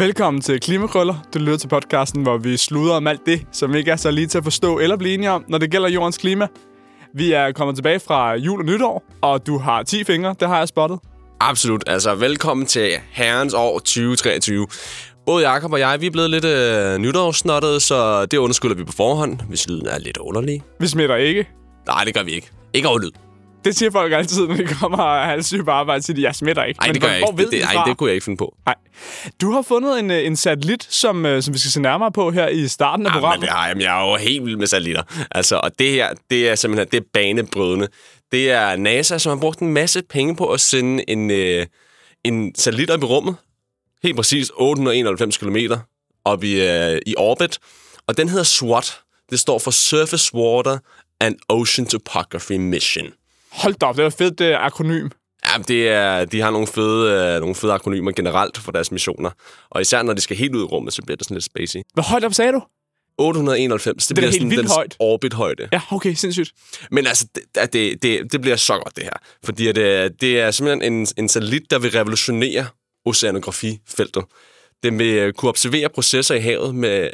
Velkommen til Klimakrøller. Du lytter til podcasten, hvor vi sluder om alt det, som ikke er så lige til at forstå eller blive enige om, når det gælder jordens klima. Vi er kommet tilbage fra jul og nytår, og du har 10 fingre, det har jeg spottet. Absolut. Altså, velkommen til herrens år 2023. Både Jakob og jeg, vi er blevet lidt øh, nytårssnottet, så det undskylder vi på forhånd, hvis lyden er lidt underlig. Vi smitter ikke. Nej, det gør vi ikke. Ikke over lyd. Det siger folk altid, når de kommer og er halvsyge på arbejde, siger de, jeg smitter ikke. Nej, Men det gør jeg ikke. ved Det, det, ej, det kunne jeg ikke finde på. Nej. Du har fundet en, øh, en satellit, som, øh, som vi skal se nærmere på her i starten af men programmet. det har jeg. Men jeg er jo helt vild med satellitter. Altså, og det her, det er simpelthen det er banebrydende. Det er NASA, som har brugt en masse penge på at sende en, øh, en satellit op i rummet. Helt præcis 891 km op i, øh, i orbit. Og den hedder SWAT. Det står for Surface Water and Ocean Topography Mission. Hold da op, det et fedt øh, akronym. Ja, det er, de har nogle fede, øh, nogle fede akronymer generelt for deres missioner. Og især når de skal helt ud i rummet, så bliver det sådan lidt spacey. Hvor højt op sagde du? 891, det, da bliver sådan dens højt. orbithøjde. Ja, okay, sindssygt. Men altså, det, det, det, det bliver så godt, det her. Fordi at, øh, det er simpelthen en, en satellit, der vil revolutionere oceanografifeltet. Den vil øh, kunne observere processer i havet med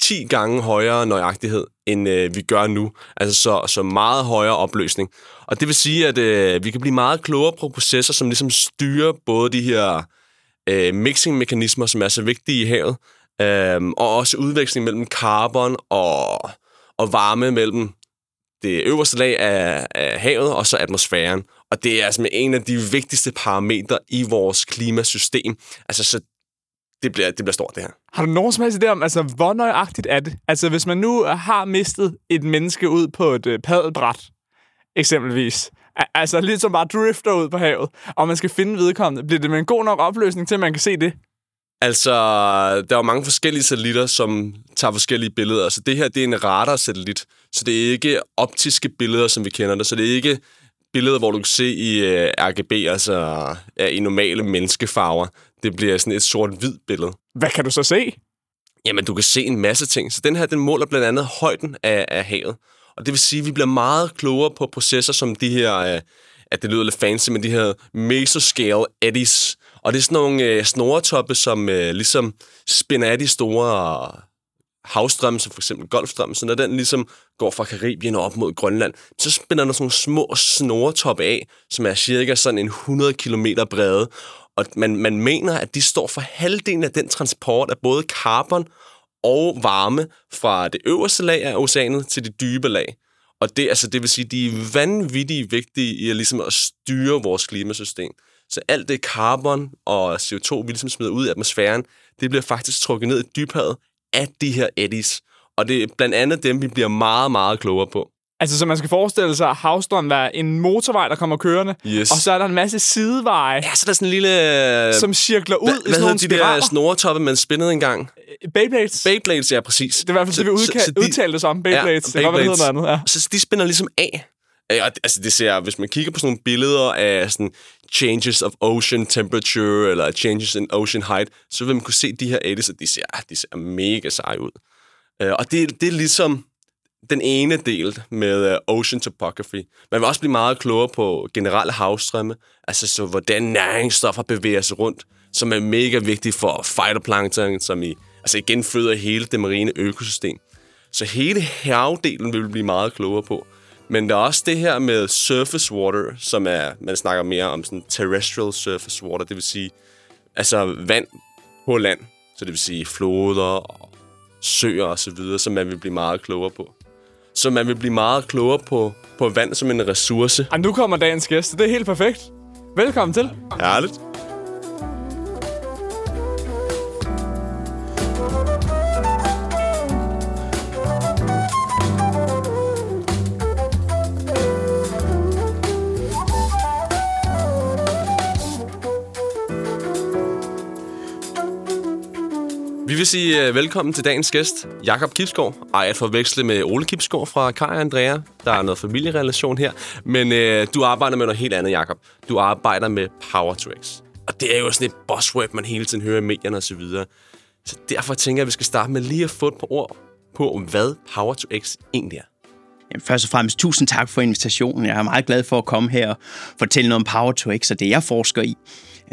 10 gange højere nøjagtighed, end øh, vi gør nu. Altså så, så meget højere opløsning. Og det vil sige, at øh, vi kan blive meget klogere på processer, som ligesom styrer både de her øh, mixing-mekanismer, som er så vigtige i havet, øh, og også udveksling mellem carbon og, og varme mellem det øverste lag af, af havet og så atmosfæren. Og det er altså en af de vigtigste parametre i vores klimasystem. Altså, så det bliver, det bliver stort, det her. Har du nogen som helst idé om, altså, hvor nøjagtigt er det? Altså, hvis man nu har mistet et menneske ud på et øh, paddelbræt, eksempelvis, altså lidt som bare drifter ud på havet, og man skal finde vedkommende, bliver det med en god nok opløsning til, at man kan se det? Altså, der er jo mange forskellige satellitter, som tager forskellige billeder. Så det her, det er en radarsatellit. Så det er ikke optiske billeder, som vi kender det. Så det er ikke billeder, hvor du kan se i uh, RGB, altså uh, i normale menneskefarver. Det bliver sådan et sort-hvid billede. Hvad kan du så se? Jamen, du kan se en masse ting. Så den her, den måler blandt andet højden af, af havet. Og det vil sige, at vi bliver meget klogere på processer som de her, øh, at det lyder lidt fancy, men de her mesoscale eddies. Og det er sådan nogle øh, snoretoppe, som øh, ligesom spænder af de store havstrømme, som for eksempel Golfstrømmen. Så når den ligesom går fra Karibien og op mod Grønland, så spænder der sådan nogle små snoretoppe af, som er cirka sådan en 100 km brede. Og man, man mener, at de står for halvdelen af den transport af både carbon og varme fra det øverste lag af oceanet til det dybe lag. Og det, altså, det vil sige, de er vanvittigt vigtige i at, ligesom at styre vores klimasystem. Så alt det carbon og CO2, vi ligesom smider ud i atmosfæren, det bliver faktisk trukket ned i dybhavet af de her eddies. Og det er blandt andet dem, vi bliver meget, meget klogere på. Altså, så man skal forestille sig, havstrøm er en motorvej, der kommer kørende, Yes. og så er der en masse sideveje, Ja, så er der sådan en lille... øh, som cirkler ud hvad, i hvad sådan hedder nogle de der snoretoppe, man spændede engang? Beyblades. Beyblades, ja, præcis. Det er i hvert fald det, vi udka- udtalte os om. Beyblades. det kan godt være, det hedder noget andet. Ja. Så de spænder ligesom af. Øh, ja, det- altså det ser, hvis man kigger på sådan nogle billeder af sådan changes of ocean temperature, eller changes in ocean height, så vil man kunne se de her eddies, og de ser, ah, de ser mega seje ud. Øh, og det, det er ligesom den ene del med øh, ocean topography. Man vil også blive meget klogere på generelle havstrømme, altså så hvordan næringsstoffer bevæger sig rundt, som er mega vigtigt for phytoplankton, som i, altså igen føder hele det marine økosystem. Så hele havdelen vil vi blive meget klogere på. Men der er også det her med surface water, som er, man snakker mere om sådan terrestrial surface water, det vil sige, altså vand på land. Så det vil sige floder og søer og så videre, som man vil blive meget klogere på. Så man vil blive meget klogere på, på vand som en ressource. Og nu kommer dagens gæst. Det er helt perfekt. Velkommen til. Herligt. Vil sige uh, velkommen til dagens gæst, Jakob Kipskov. Ej, at forveksle med Ole Kipskov fra Kaj og Andrea. Der er noget familierelation her. Men uh, du arbejder med noget helt andet, Jakob. Du arbejder med Power to X. Og det er jo sådan et buzzword, man hele tiden hører i medierne og så videre. Så derfor tænker jeg, at vi skal starte med lige at få et par ord på, hvad Power to X egentlig er. Jamen, først og fremmest tusind tak for invitationen. Jeg er meget glad for at komme her og fortælle noget om Power to X og det, jeg forsker i.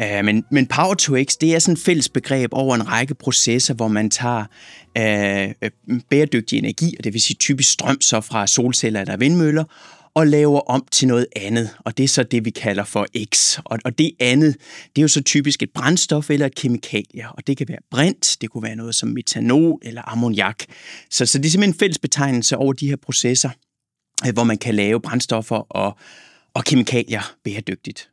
Uh, men, men Power to X, det er sådan et fælles begreb over en række processer, hvor man tager uh, bæredygtig energi, og det vil sige typisk strøm så fra solceller eller vindmøller, og laver om til noget andet, og det er så det, vi kalder for X. Og, og det andet, det er jo så typisk et brændstof eller et kemikalie, og det kan være brint, det kunne være noget som metanol eller ammoniak. Så, så det er simpelthen en fælles betegnelse over de her processer, Øh, hvor man kan lave brændstoffer og, og kemikalier bæredygtigt.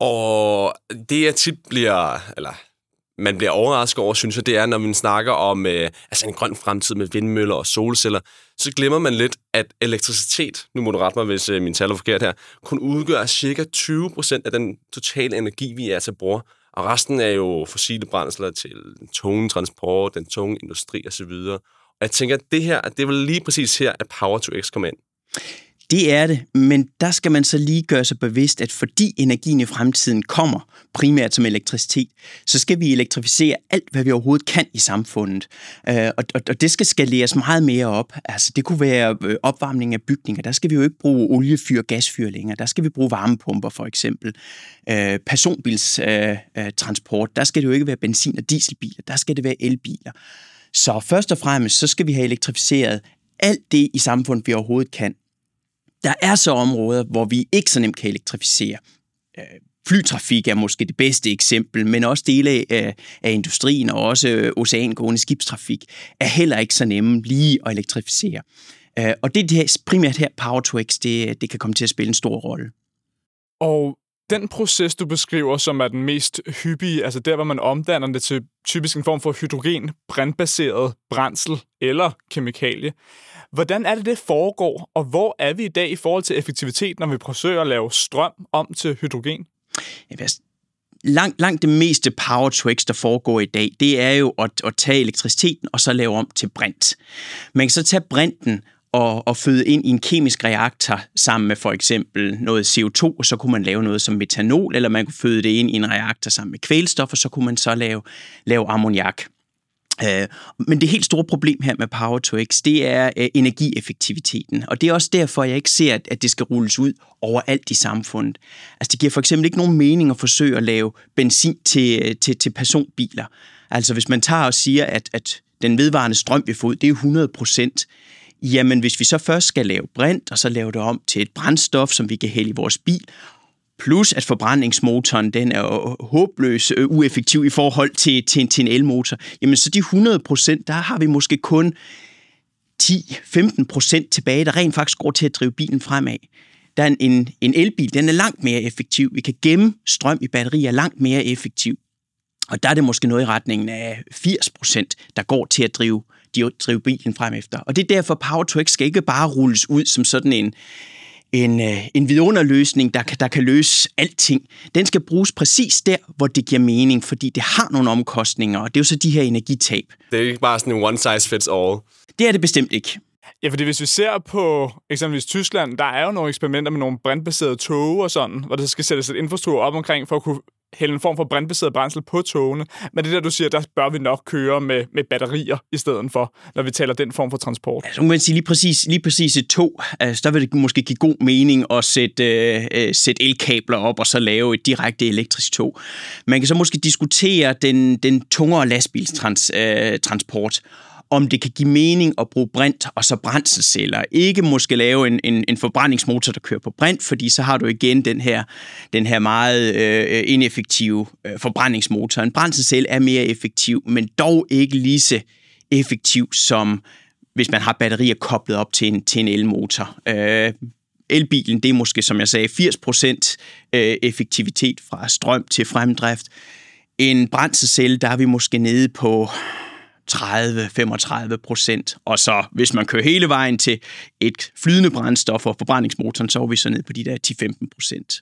Og det, jeg tit bliver, eller man bliver overrasket over, synes jeg, det er, når man snakker om øh, altså en grøn fremtid med vindmøller og solceller, så glemmer man lidt, at elektricitet, nu må du rette mig, hvis øh, min tal er forkert her, kun udgør cirka 20% af den totale energi, vi er til. Og resten er jo fossile brændsler til den tunge transport, den tunge industri osv. Og jeg tænker, at det her, det er vel lige præcis her, at Power to X kommer ind. Det er det, men der skal man så lige gøre sig bevidst, at fordi energien i fremtiden kommer primært som elektricitet, så skal vi elektrificere alt, hvad vi overhovedet kan i samfundet. Øh, og det skal skaleres meget mere op. Altså, det kunne være øh, opvarmning af bygninger. Der skal vi jo ikke bruge oliefyr og gasfyr længere. Der skal vi bruge varmepumper, for eksempel. Øh, personbilstransport, der skal det jo ikke være benzin- og dieselbiler. Der skal det være elbiler. Så først og fremmest, så skal vi have elektrificeret alt det i samfundet, vi overhovedet kan. Der er så områder, hvor vi ikke så nemt kan elektrificere. Øh, flytrafik er måske det bedste eksempel, men også dele af, øh, af industrien og også øh, oceangående skibstrafik er heller ikke så nemme lige at elektrificere. Og det er primært her Power to X, det, det kan komme til at spille en stor rolle. Og den proces, du beskriver, som er den mest hyppige, altså der, hvor man omdanner det til typisk en form for hydrogen, brændbaseret brændsel eller kemikalie, Hvordan er det, det foregår, og hvor er vi i dag i forhold til effektivitet, når vi forsøger at lave strøm om til hydrogen? Langt, langt det meste power to X, der foregår i dag, det er jo at, at tage elektriciteten og så lave om til brint. Man kan så tage brinten og, og føde ind i en kemisk reaktor sammen med for eksempel noget CO2, og så kunne man lave noget som metanol, eller man kunne føde det ind i en reaktor sammen med kvælstof, og så kunne man så lave, lave ammoniak. Øh, men det helt store problem her med Power to X, det er øh, energieffektiviteten. Og det er også derfor, jeg ikke ser, at det skal rulles ud overalt i samfundet. Altså det giver for eksempel ikke nogen mening at forsøge at lave benzin til, øh, til, til personbiler. Altså hvis man tager og siger, at, at den vedvarende strøm, vi får ud, det er 100 procent, jamen hvis vi så først skal lave brint, og så lave det om til et brændstof, som vi kan hælde i vores bil, Plus at forbrændingsmotoren den er håbløs ueffektiv i forhold til, til, til en elmotor. Jamen så de 100 procent, der har vi måske kun 10-15 procent tilbage, der rent faktisk går til at drive bilen fremad. Der er en, en elbil, den er langt mere effektiv. Vi kan gemme strøm i batterier langt mere effektiv. Og der er det måske noget i retningen af 80 procent, der går til at drive, drive bilen frem efter. Og det er derfor, Power to X skal ikke bare rulles ud som sådan en, en, øh, en vidunderløsning, der kan, der kan løse alting. Den skal bruges præcis der, hvor det giver mening, fordi det har nogle omkostninger, og det er jo så de her energitab. Det er ikke bare sådan en one size fits all. Det er det bestemt ikke. Ja, fordi hvis vi ser på eksempelvis Tyskland, der er jo nogle eksperimenter med nogle brandbaserede tog og sådan, hvor der skal sættes et infrastruktur op omkring for at kunne hælde en form for brændbaseret brændsel på togene. Men det der, du siger, der bør vi nok køre med, med batterier i stedet for, når vi taler den form for transport. Altså, man sige lige præcis, lige præcis et tog, altså, der vil det måske give god mening at sætte, øh, øh, sætte elkabler op og så lave et direkte elektrisk tog. Man kan så måske diskutere den, den tungere lastbilstransport, øh, om det kan give mening at bruge brint og så brændselsceller. Ikke måske lave en, en, en forbrændingsmotor, der kører på brint, fordi så har du igen den her, den her meget øh, ineffektive øh, forbrændingsmotor. En brændselscelle er mere effektiv, men dog ikke lige så effektiv som hvis man har batterier koblet op til en, til en elmotor. Øh, elbilen, det er måske, som jeg sagde, 80% øh, effektivitet fra strøm til fremdrift. En brændselscelle, der er vi måske nede på 30-35 procent. Og så hvis man kører hele vejen til et flydende brændstof og forbrændingsmotoren, så er vi så ned på de der 10-15 procent.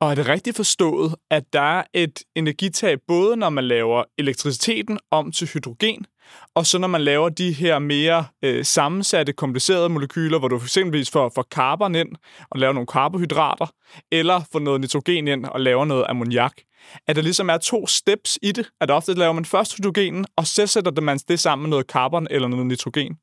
Og er det rigtigt forstået, at der er et energitab, både når man laver elektriciteten om til hydrogen, og så når man laver de her mere øh, sammensatte, komplicerede molekyler, hvor du eksempelvis får, får carbon ind og laver nogle karbohydrater, eller får noget nitrogen ind og laver noget ammoniak, at der ligesom er to steps i det, at ofte laver man først hydrogenen, og så sætter man det sammen med noget carbon eller noget nitrogen.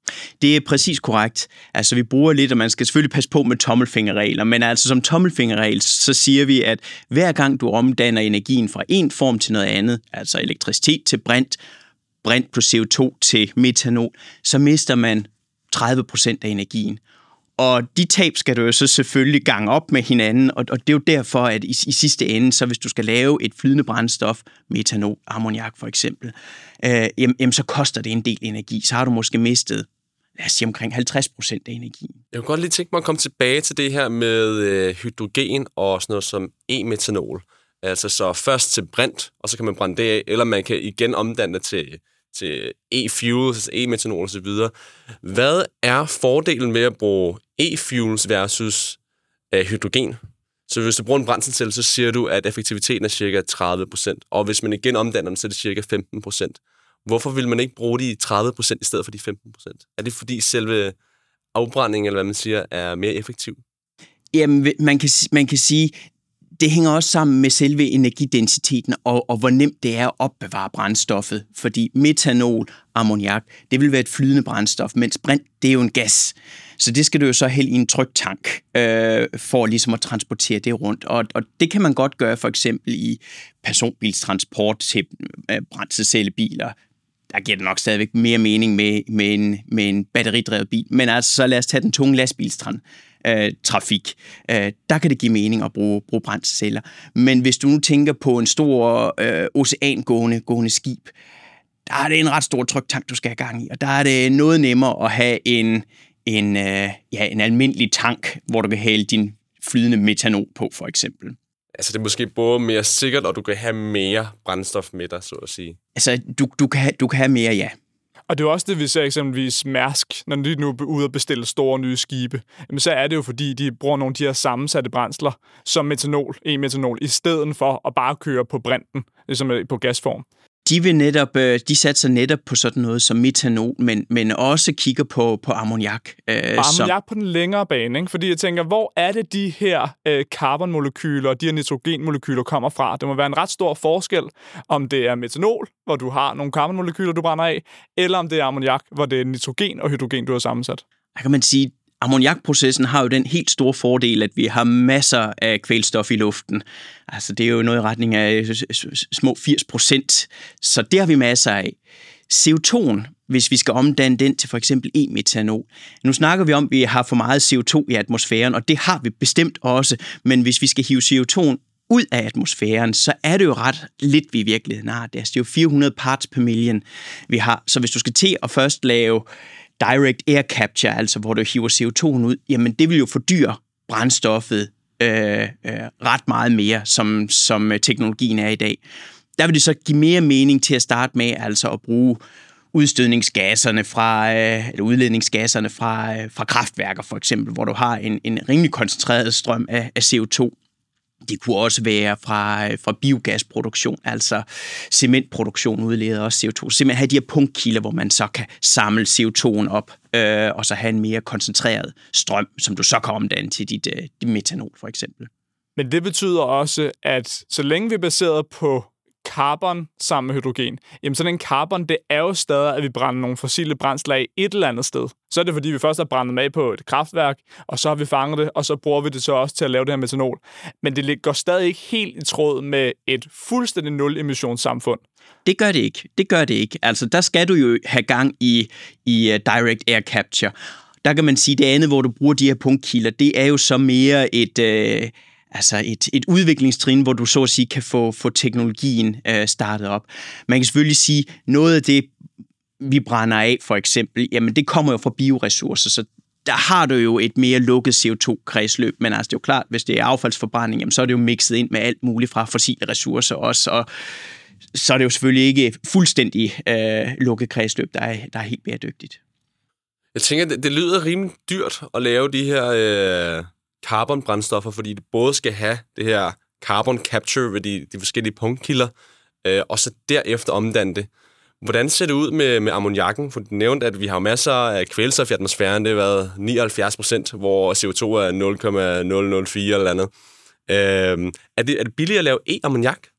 Det er præcis korrekt. Altså, vi bruger lidt, og man skal selvfølgelig passe på med tommelfingerregler, men altså som tommelfingerregel, så siger vi, at hver gang du omdanner energien fra en form til noget andet, altså elektricitet til brint, brint plus CO2 til metanol, så mister man 30% af energien. Og de tab skal du jo så selvfølgelig gange op med hinanden, og, og det er jo derfor, at i, i sidste ende, så hvis du skal lave et flydende brændstof, metanol, ammoniak for eksempel, øh, jamen, jamen, så koster det en del energi. Så har du måske mistet lad os sige, omkring 50 procent af energien. Jeg kunne godt lige tænke mig at komme tilbage til det her med øh, hydrogen og sådan noget som e-metanol. Altså så først til brint, og så kan man brænde det af, eller man kan igen omdanne det til til e-fuels, e-metanol osv. Hvad er fordelen med at bruge e-fuels versus øh, hydrogen? Så hvis du bruger en brændselscelle, så siger du, at effektiviteten er cirka 30%, og hvis man igen omdanner den, så er det cirka 15%. Hvorfor vil man ikke bruge de 30% i stedet for de 15%? Er det fordi selve afbrændingen, eller hvad man siger, er mere effektiv? Jamen, man kan, man kan sige, det hænger også sammen med selve energidensiteten og, og hvor nemt det er at opbevare brændstoffet. Fordi metanol, ammoniak, det vil være et flydende brændstof, mens brint, det er jo en gas. Så det skal du jo så hælde i en tryktank øh, for ligesom at transportere det rundt. Og, og det kan man godt gøre for eksempel i personbilstransport til øh, brændselscellebiler. Der giver det nok stadigvæk mere mening med, med, en, med en batteridrevet bil. Men altså, så lad os tage den tunge lastbilstransport øh, trafik. Øh, der kan det give mening at bruge, bruge brændselsceller. Men hvis du nu tænker på en stor øh, oceangående gående skib, der er det en ret stor tryktank, du skal have gang i, og der er det noget nemmere at have en, en, øh, ja, en almindelig tank, hvor du kan hælde din flydende metanol på, for eksempel. Altså det er måske både mere sikkert, og du kan have mere brændstof med dig, så at sige. Altså du, du, kan, have, du kan have mere, ja. Og det er også det, vi ser eksempelvis Mærsk, når de nu er ude og bestille store nye skibe. Jamen, så er det jo, fordi de bruger nogle af de her sammensatte brændsler som metanol, e-metanol, i stedet for at bare køre på brinten, ligesom øh, på gasform de vil netop, øh, de satser netop på sådan noget som metanol, men, men også kigger på, på ammoniak. Øh, og ammoniak på den længere bane, ikke? fordi jeg tænker, hvor er det de her øh, carbonmolekyler og de her nitrogenmolekyler kommer fra? Det må være en ret stor forskel, om det er metanol, hvor du har nogle carbonmolekyler, du brænder af, eller om det er ammoniak, hvor det er nitrogen og hydrogen, du har sammensat. Der kan man sige, ammoniakprocessen har jo den helt store fordel, at vi har masser af kvælstof i luften. Altså det er jo noget i retning af øh, små 80 procent, så det har vi masser af. CO2'en, hvis vi skal omdanne den til for eksempel e-metanol. Nu snakker vi om, at vi har for meget CO2 i atmosfæren, og det har vi bestemt også, men hvis vi skal hive CO2'en ud af atmosfæren, så er det jo ret lidt, vi i virkeligheden har. Det er altså, jo 400 parts per million, vi har. Så hvis du skal til at først lave direct air capture, altså hvor du hiver CO2'en ud, jamen det vil jo fordyre brændstoffet øh, øh, ret meget mere, som, som øh, teknologien er i dag. Der vil det så give mere mening til at starte med altså at bruge udstødningsgasserne fra, øh, eller udledningsgasserne fra, øh, fra kraftværker for eksempel, hvor du har en, en rimelig koncentreret strøm af, af CO2 det kunne også være fra, øh, fra biogasproduktion, altså cementproduktion udleder også CO2. Simpelthen have de her punktkilder, hvor man så kan samle CO2'en op, øh, og så have en mere koncentreret strøm, som du så kan omdanne til dit, øh, dit metanol for eksempel. Men det betyder også, at så længe vi er baseret på carbon sammen med hydrogen, jamen sådan en carbon, det er jo stadig, at vi brænder nogle fossile brændsler af et eller andet sted. Så er det, fordi vi først har brændt dem af på et kraftværk, og så har vi fanget det, og så bruger vi det så også til at lave det her metanol. Men det går stadig ikke helt i tråd med et fuldstændig nul-emissionssamfund. Det gør det ikke. Det gør det ikke. Altså, der skal du jo have gang i, i uh, direct air capture. Der kan man sige, det andet, hvor du bruger de her punktkilder, det er jo så mere et... Uh, altså et, et udviklingstrin, hvor du så at sige kan få, få teknologien øh, startet op. Man kan selvfølgelig sige, noget af det, vi brænder af for eksempel, jamen det kommer jo fra bioressourcer, så der har du jo et mere lukket CO2-kredsløb, men altså det er jo klart, hvis det er affaldsforbrænding, jamen, så er det jo mixet ind med alt muligt fra fossile ressourcer også, og så er det jo selvfølgelig ikke fuldstændig øh, lukket kredsløb, der er, der er helt bæredygtigt. Jeg tænker, det, det lyder rimelig dyrt at lave de her øh, carbonbrændstoffer, fordi det både skal have det her carbon capture ved de, de forskellige punktkilder, øh, og så derefter omdanne det. Hvordan ser det ud med, med ammoniakken? For du nævnte, at vi har masser af kvælstof i atmosfæren. Det har været 79 procent, hvor CO2 er 0,004 eller andet. Øh, er, det, er det billigere at lave e-ammoniak?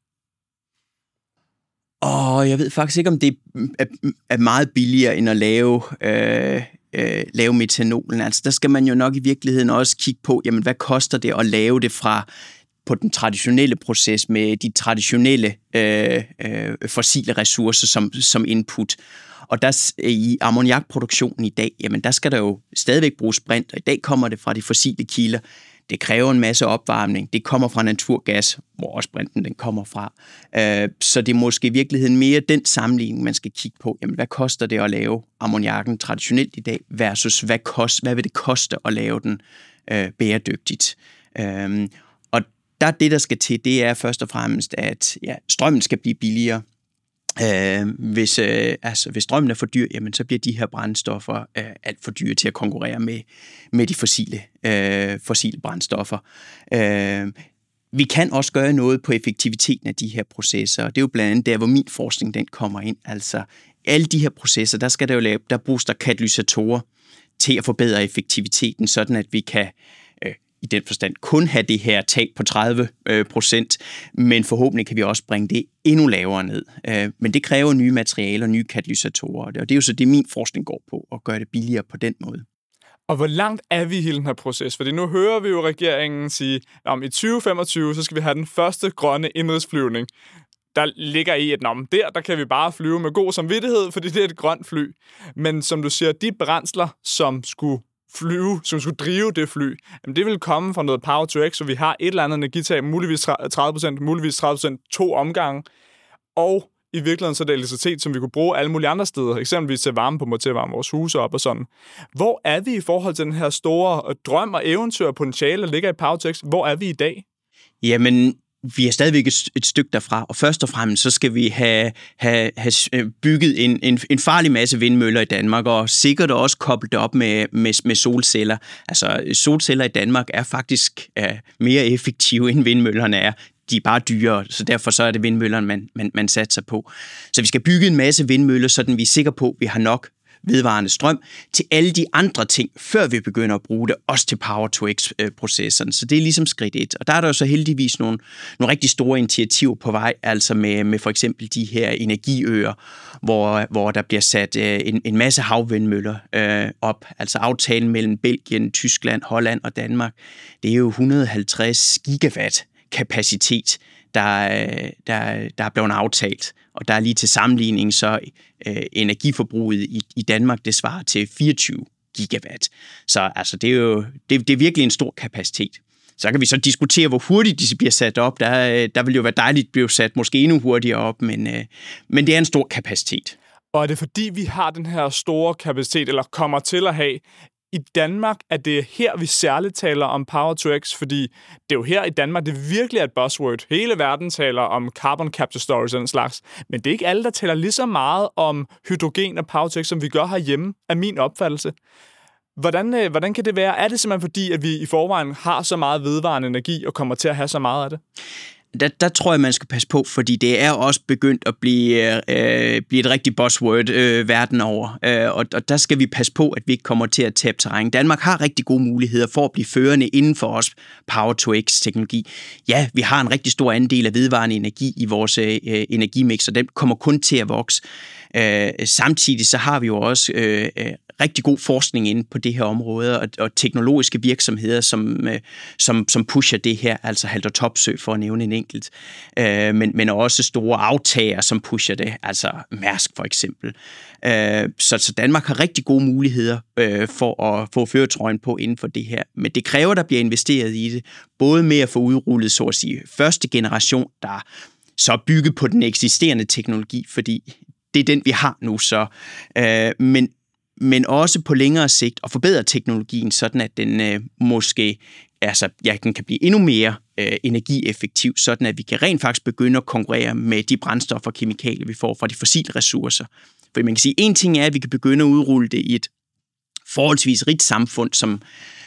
Og jeg ved faktisk ikke, om det er, er meget billigere end at lave øh, øh, lave metanolen. Altså der skal man jo nok i virkeligheden også kigge på, jamen hvad koster det at lave det fra på den traditionelle proces med de traditionelle øh, øh, fossile ressourcer som, som input. Og der øh, i ammoniakproduktionen i dag, jamen der skal der jo stadigvæk bruges brint, og i dag kommer det fra de fossile kilder. Det kræver en masse opvarmning. Det kommer fra naturgas, hvor også brinten den kommer fra. Øh, så det er måske i virkeligheden mere den sammenligning, man skal kigge på. Jamen, hvad koster det at lave ammoniakken traditionelt i dag, versus hvad, kost, hvad vil det koste at lave den øh, bæredygtigt? Øh, og der det, der skal til, det er først og fremmest, at ja, strømmen skal blive billigere. Øh, hvis, øh, altså, hvis strømmen er for dyr, jamen, så bliver de her brændstoffer øh, alt for dyre til at konkurrere med, med de fossile, øh, fossile brændstoffer. Øh, vi kan også gøre noget på effektiviteten af de her processer, og det er jo blandt andet der, hvor min forskning den kommer ind. Altså, alle de her processer, der skal der jo lave, der bruges der katalysatorer til at forbedre effektiviteten, sådan at vi kan i den forstand kun have det her tab på 30 øh, procent, men forhåbentlig kan vi også bringe det endnu lavere ned. Øh, men det kræver nye materialer og nye katalysatorer, og det er jo så det, min forskning går på, at gøre det billigere på den måde. Og hvor langt er vi i hele den her proces? Fordi nu hører vi jo regeringen sige, at om i 2025, så skal vi have den første grønne indrigsflyvning. Der ligger i, at om der, der kan vi bare flyve med god samvittighed, fordi det er et grønt fly. Men som du siger, de brændsler, som skulle flyve, som skulle drive det fly, jamen det vil komme fra noget Power to X, så vi har et eller andet energitab, muligvis 30%, muligvis 30% to omgange, og i virkeligheden så er det elektricitet, som vi kunne bruge alle mulige andre steder, eksempelvis til varme på til at varme vores huse op og sådan. Hvor er vi i forhold til den her store drøm og eventyr og potentiale, der ligger i Power to X? Hvor er vi i dag? Jamen, vi er stadigvæk et, et stykke derfra, og først og fremmest så skal vi have, have, have øh, bygget en, en, en farlig masse vindmøller i Danmark, og sikkert også koblet det op med, med, med solceller. Altså solceller i Danmark er faktisk uh, mere effektive, end vindmøllerne er de er bare dyrere, så derfor så er det vindmøllerne, man, man, man satser på. Så vi skal bygge en masse vindmøller, så vi er sikre på, at vi har nok vedvarende strøm til alle de andre ting, før vi begynder at bruge det, også til Power-to-X-processerne. Øh, så det er ligesom skridt et. Og der er der jo så heldigvis nogle, nogle rigtig store initiativer på vej, altså med, med for eksempel de her energiøer, hvor, hvor der bliver sat øh, en, en masse havvindmøller øh, op. Altså aftalen mellem Belgien, Tyskland, Holland og Danmark. Det er jo 150 gigawatt kapacitet, der, der, der er blevet aftalt. Og der er lige til sammenligning så øh, energiforbruget i, i Danmark, det svarer til 24 gigawatt. Så altså, det er jo det, det er virkelig en stor kapacitet. Så kan vi så diskutere, hvor hurtigt de bliver sat op. Der, der vil jo være dejligt at blive sat måske endnu hurtigere op, men, øh, men det er en stor kapacitet. Og er det fordi, vi har den her store kapacitet, eller kommer til at have, i Danmark er det her, vi særligt taler om Power to X, fordi det er jo her i Danmark, det virkelig er et buzzword. Hele verden taler om carbon capture storage og den slags, men det er ikke alle, der taler lige så meget om hydrogen og Power to X, som vi gør herhjemme, er min opfattelse. Hvordan, øh, hvordan kan det være? Er det simpelthen fordi, at vi i forvejen har så meget vedvarende energi og kommer til at have så meget af det? Der, der tror jeg, man skal passe på, fordi det er også begyndt at blive, øh, blive et rigtigt buzzword øh, verden over. Øh, og, og der skal vi passe på, at vi ikke kommer til at tabe terræn. Danmark har rigtig gode muligheder for at blive førende inden for os Power-to-X-teknologi. Ja, vi har en rigtig stor andel af vedvarende energi i vores øh, energimix, og den kommer kun til at vokse. Øh, samtidig så har vi jo også øh, øh rigtig god forskning inde på det her område, og, og teknologiske virksomheder, som, øh, som, som pusher det her, altså Halter Topsø for at nævne en enkelt, øh, men, men også store aftager, som pusher det, altså Mærsk for eksempel. Øh, så, så Danmark har rigtig gode muligheder øh, for at få føretrøjen på inden for det her, men det kræver, der bliver investeret i det, både med at få udrullet, så at sige, første generation, der så bygge bygget på den eksisterende teknologi, fordi det er den, vi har nu så. Øh, men, men også på længere sigt at forbedre teknologien, sådan at den øh, måske altså, ja, den kan blive endnu mere øh, energieffektiv, sådan at vi kan rent faktisk begynde at konkurrere med de brændstoffer og kemikalier, vi får fra de fossile ressourcer. For man kan sige, en ting er, at vi kan begynde at udrulle det i et forholdsvis rigt samfund, som,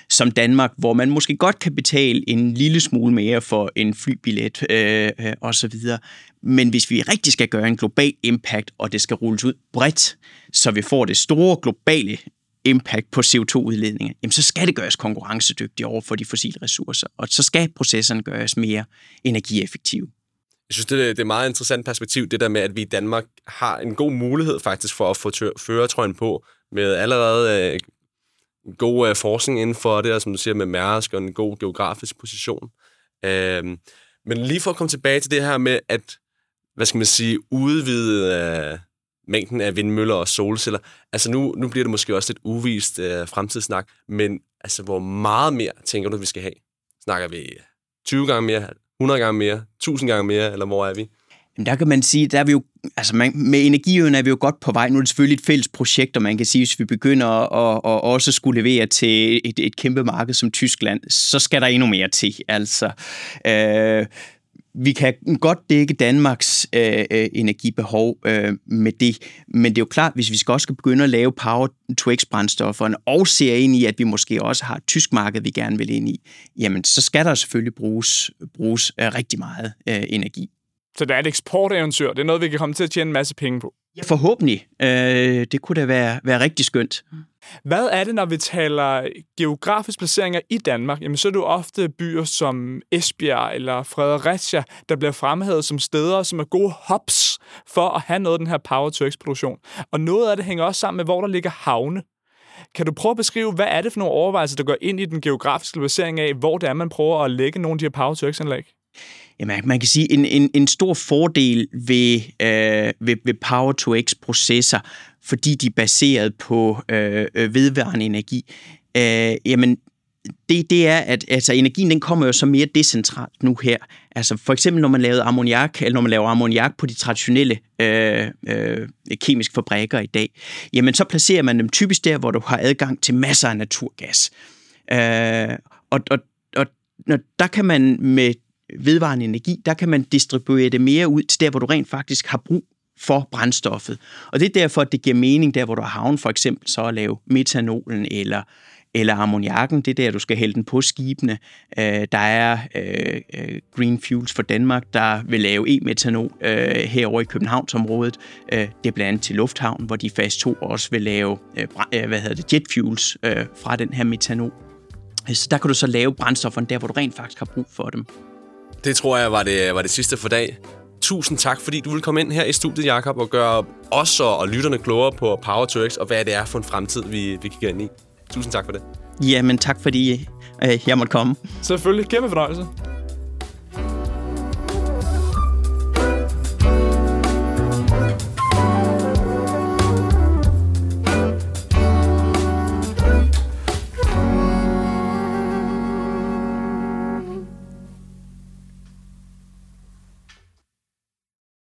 som Danmark, hvor man måske godt kan betale en lille smule mere for en flybillet øh, øh, osv. Men hvis vi rigtig skal gøre en global impact, og det skal rulles ud bredt, så vi får det store globale impact på CO2-udledninger, jamen så skal det gøres konkurrencedygtigt over for de fossile ressourcer, og så skal processerne gøres mere energieffektive. Jeg synes, det er, det er et meget interessant perspektiv, det der med, at vi i Danmark har en god mulighed faktisk for at få føretrøjen på med allerede øh, en god øh, forskning inden for det, og som du siger med Mærsk, og en god geografisk position. Uh, men lige for at komme tilbage til det her med, at, hvad skal man sige, udvide øh, mængden af vindmøller og solceller. Altså nu, nu bliver det måske også lidt uvist øh, fremtidssnak, men altså hvor meget mere tænker du, vi skal have? Snakker vi 20 gange mere, 100 gange mere, 1000 gange mere, eller hvor er vi? Jamen, der kan man sige, der er vi jo, altså man, med energiøen er vi jo godt på vej. Nu er det selvfølgelig et fælles projekt, og man kan sige, hvis vi begynder at, at også skulle levere til et, et kæmpe marked som Tyskland, så skal der endnu mere til. Altså, øh, vi kan godt dække Danmarks øh, øh, energibehov øh, med det, men det er jo klart, hvis vi skal også skal begynde at lave power-to-x-brændstofferne og ser ind i, at vi måske også har et tysk marked, vi gerne vil ind i, jamen så skal der selvfølgelig bruges, bruges øh, rigtig meget øh, energi. Så det er et eksporteventyr. Det er noget, vi kan komme til at tjene en masse penge på. Ja, forhåbentlig. Øh, det kunne da være, være rigtig skønt. Hvad er det, når vi taler geografisk placeringer i Danmark? Jamen, så er det jo ofte byer som Esbjerg eller Fredericia, der bliver fremhævet som steder, som er gode hops for at have noget af den her power-to-x-produktion. Og noget af det hænger også sammen med, hvor der ligger havne. Kan du prøve at beskrive, hvad er det for nogle overvejelser, der går ind i den geografiske placering af, hvor det er, man prøver at lægge nogle af de her power-to-x-anlæg? Jamen, man kan sige, en, en, en stor fordel ved, øh, ved, ved Power-to-X-processer, fordi de er baseret på øh, øh, vedvarende energi, øh, jamen, det, det er, at altså, energien den kommer jo så mere decentralt nu her. Altså for eksempel, når man laver ammoniak, eller når man laver ammoniak på de traditionelle øh, øh, kemiske fabrikker i dag, jamen så placerer man dem typisk der, hvor du har adgang til masser af naturgas. Øh, og, og, og når, der kan man med vedvarende energi, der kan man distribuere det mere ud til der, hvor du rent faktisk har brug for brændstoffet. Og det er derfor, at det giver mening der, hvor du har havn, for eksempel så at lave metanolen eller eller ammoniakken, det er der, du skal hælde den på skibene. Øh, der er øh, øh Green Fuels for Danmark, der vil lave e-metanol øh, herover i Københavnsområdet. Øh, det er blandt andet til Lufthavn, hvor de fast 2 også vil lave øh, øh, hvad hedder det, jet fuels øh, fra den her metanol. Så der kan du så lave brændstofferne der, hvor du rent faktisk har brug for dem. Det tror jeg var det, var det sidste for dag. Tusind tak, fordi du vil komme ind her i studiet, Jakob, og gøre os og, og lytterne klogere på Power to X, og hvad det er for en fremtid, vi, vi kigger ind i. Tusind tak for det. Jamen, tak fordi øh, jeg måtte komme. Selvfølgelig. Kæmpe fornøjelse.